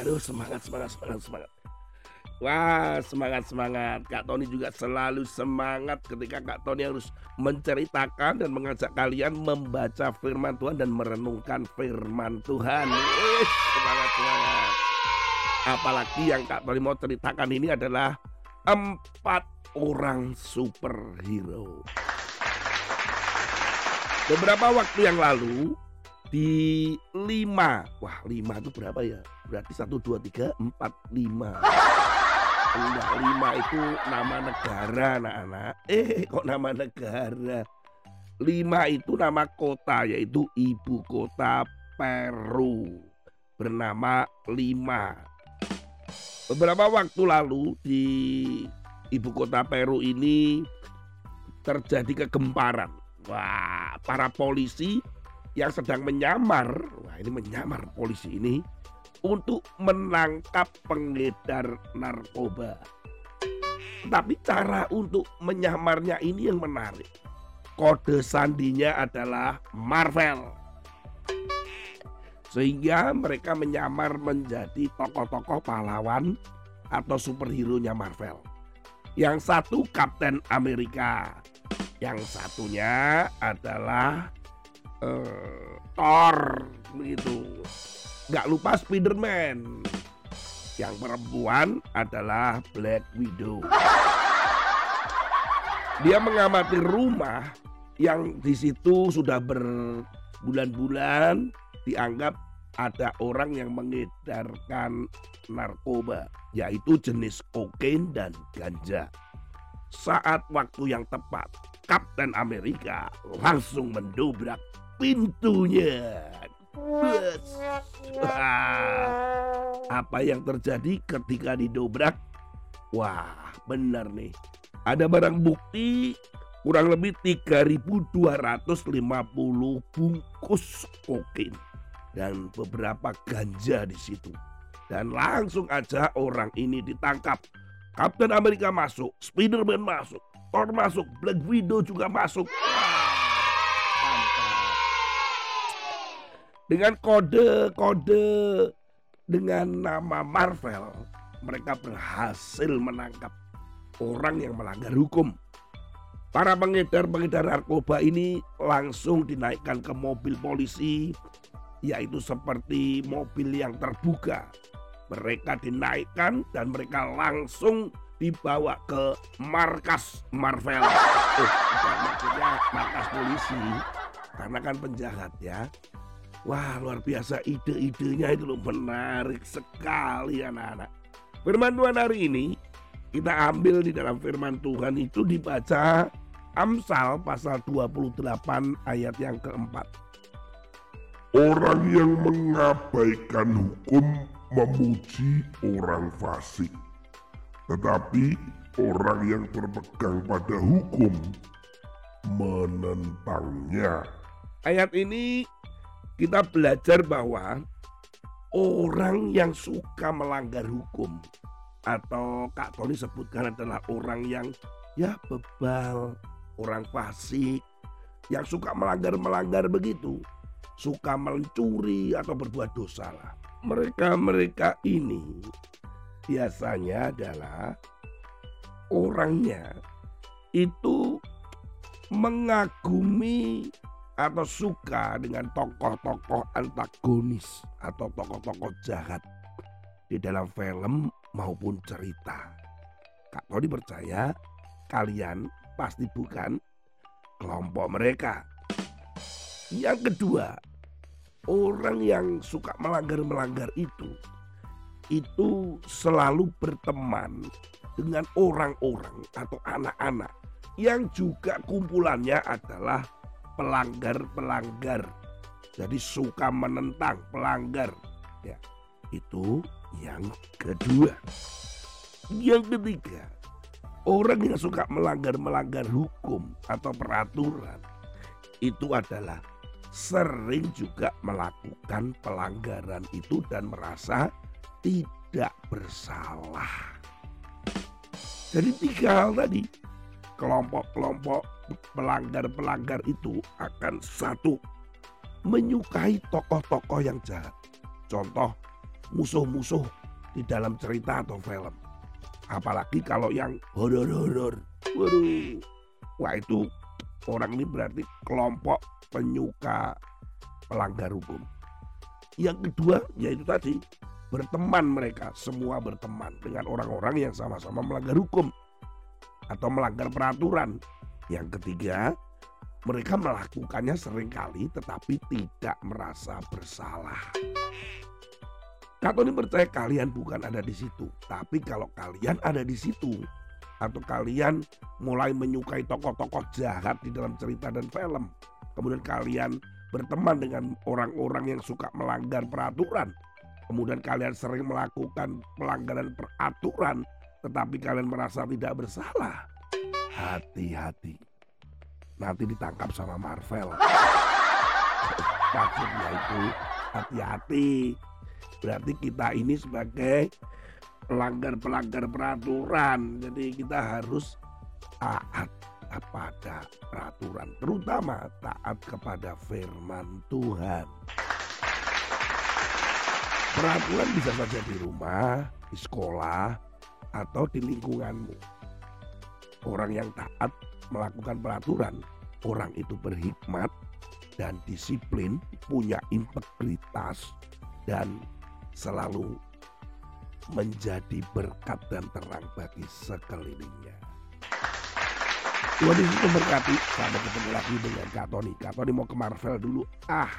Aduh semangat, semangat, semangat, semangat. Wah, semangat, semangat. Kak Tony juga selalu semangat ketika Kak Tony harus menceritakan dan mengajak kalian membaca firman Tuhan dan merenungkan firman Tuhan. Eh, semangat, semangat. Apalagi yang Kak Tony mau ceritakan ini adalah empat orang superhero. Beberapa waktu yang lalu di lima, wah lima itu berapa ya? Berarti satu dua tiga empat lima. Enggak, lima itu nama negara anak-anak. Eh kok nama negara? Lima itu nama kota yaitu ibu kota Peru bernama Lima. Beberapa waktu lalu di ibu kota Peru ini terjadi kegemparan. Wah, para polisi yang sedang menyamar, wah ini menyamar polisi ini untuk menangkap pengedar narkoba. Tapi cara untuk menyamarnya ini yang menarik. Kode sandinya adalah Marvel. Sehingga mereka menyamar menjadi tokoh-tokoh pahlawan atau superhero-nya Marvel. Yang satu Kapten Amerika, yang satunya adalah uh, Thor begitu. Gak lupa Spiderman. Yang perempuan adalah Black Widow. Dia mengamati rumah yang di situ sudah berbulan-bulan dianggap ada orang yang mengedarkan narkoba, yaitu jenis kokain dan ganja. Saat waktu yang tepat, Kapten Amerika langsung mendobrak pintunya. Apa yang terjadi ketika didobrak? Wah, benar nih. Ada barang bukti kurang lebih 3250 bungkus kokain dan beberapa ganja di situ. Dan langsung aja orang ini ditangkap. Kapten Amerika masuk, Spiderman masuk, Thor masuk, Black Widow juga masuk. Dengan kode-kode dengan nama Marvel, mereka berhasil menangkap orang yang melanggar hukum. Para pengedar-pengedar narkoba ini langsung dinaikkan ke mobil polisi, yaitu seperti mobil yang terbuka. Mereka dinaikkan dan mereka langsung dibawa ke markas Marvel. Oh, maksudnya markas polisi, karena kan penjahat ya. Wah luar biasa ide-idenya itu loh menarik sekali anak-anak. Firman Tuhan hari ini kita ambil di dalam firman Tuhan itu dibaca Amsal pasal 28 ayat yang keempat. Orang yang mengabaikan hukum memuji orang fasik. Tetapi orang yang berpegang pada hukum menentangnya. Ayat ini kita belajar bahwa orang yang suka melanggar hukum atau Kak Tony sebutkan adalah orang yang ya bebal, orang fasik, yang suka melanggar-melanggar begitu, suka mencuri atau berbuat dosa lah. Mereka-mereka ini biasanya adalah orangnya itu mengagumi atau suka dengan tokoh-tokoh antagonis atau tokoh-tokoh jahat di dalam film maupun cerita. Kak Tony percaya kalian pasti bukan kelompok mereka. Yang kedua, orang yang suka melanggar-melanggar itu itu selalu berteman dengan orang-orang atau anak-anak yang juga kumpulannya adalah pelanggar-pelanggar. Jadi suka menentang pelanggar. Ya, itu yang kedua. Yang ketiga, orang yang suka melanggar-melanggar hukum atau peraturan itu adalah sering juga melakukan pelanggaran itu dan merasa tidak bersalah. Jadi tiga hal tadi, kelompok-kelompok pelanggar-pelanggar itu akan satu menyukai tokoh-tokoh yang jahat. contoh musuh-musuh di dalam cerita atau film. Apalagi kalau yang horor-horor. Waduh. Wah itu orang ini berarti kelompok penyuka pelanggar hukum. Yang kedua yaitu tadi berteman mereka, semua berteman dengan orang-orang yang sama-sama melanggar hukum atau melanggar peraturan. Yang ketiga, mereka melakukannya sering kali tetapi tidak merasa bersalah. Katoni percaya kalian bukan ada di situ, tapi kalau kalian ada di situ atau kalian mulai menyukai tokoh-tokoh jahat di dalam cerita dan film, kemudian kalian berteman dengan orang-orang yang suka melanggar peraturan, kemudian kalian sering melakukan pelanggaran peraturan, tetapi kalian merasa tidak bersalah, hati-hati, nanti ditangkap sama Marvel. Maksudnya itu hati-hati berarti kita ini sebagai pelanggar-pelanggar peraturan. Jadi kita harus taat kepada peraturan, terutama taat kepada firman Tuhan. Peraturan bisa saja di rumah, di sekolah, atau di lingkunganmu. Orang yang taat melakukan peraturan, orang itu berhikmat dan disiplin, punya integritas, dan selalu menjadi berkat dan terang bagi sekelilingnya. Tuhan Yesus memberkati. Sampai ketemu lagi dengan Kak Tony. Kak Tony mau ke Marvel dulu. Ah.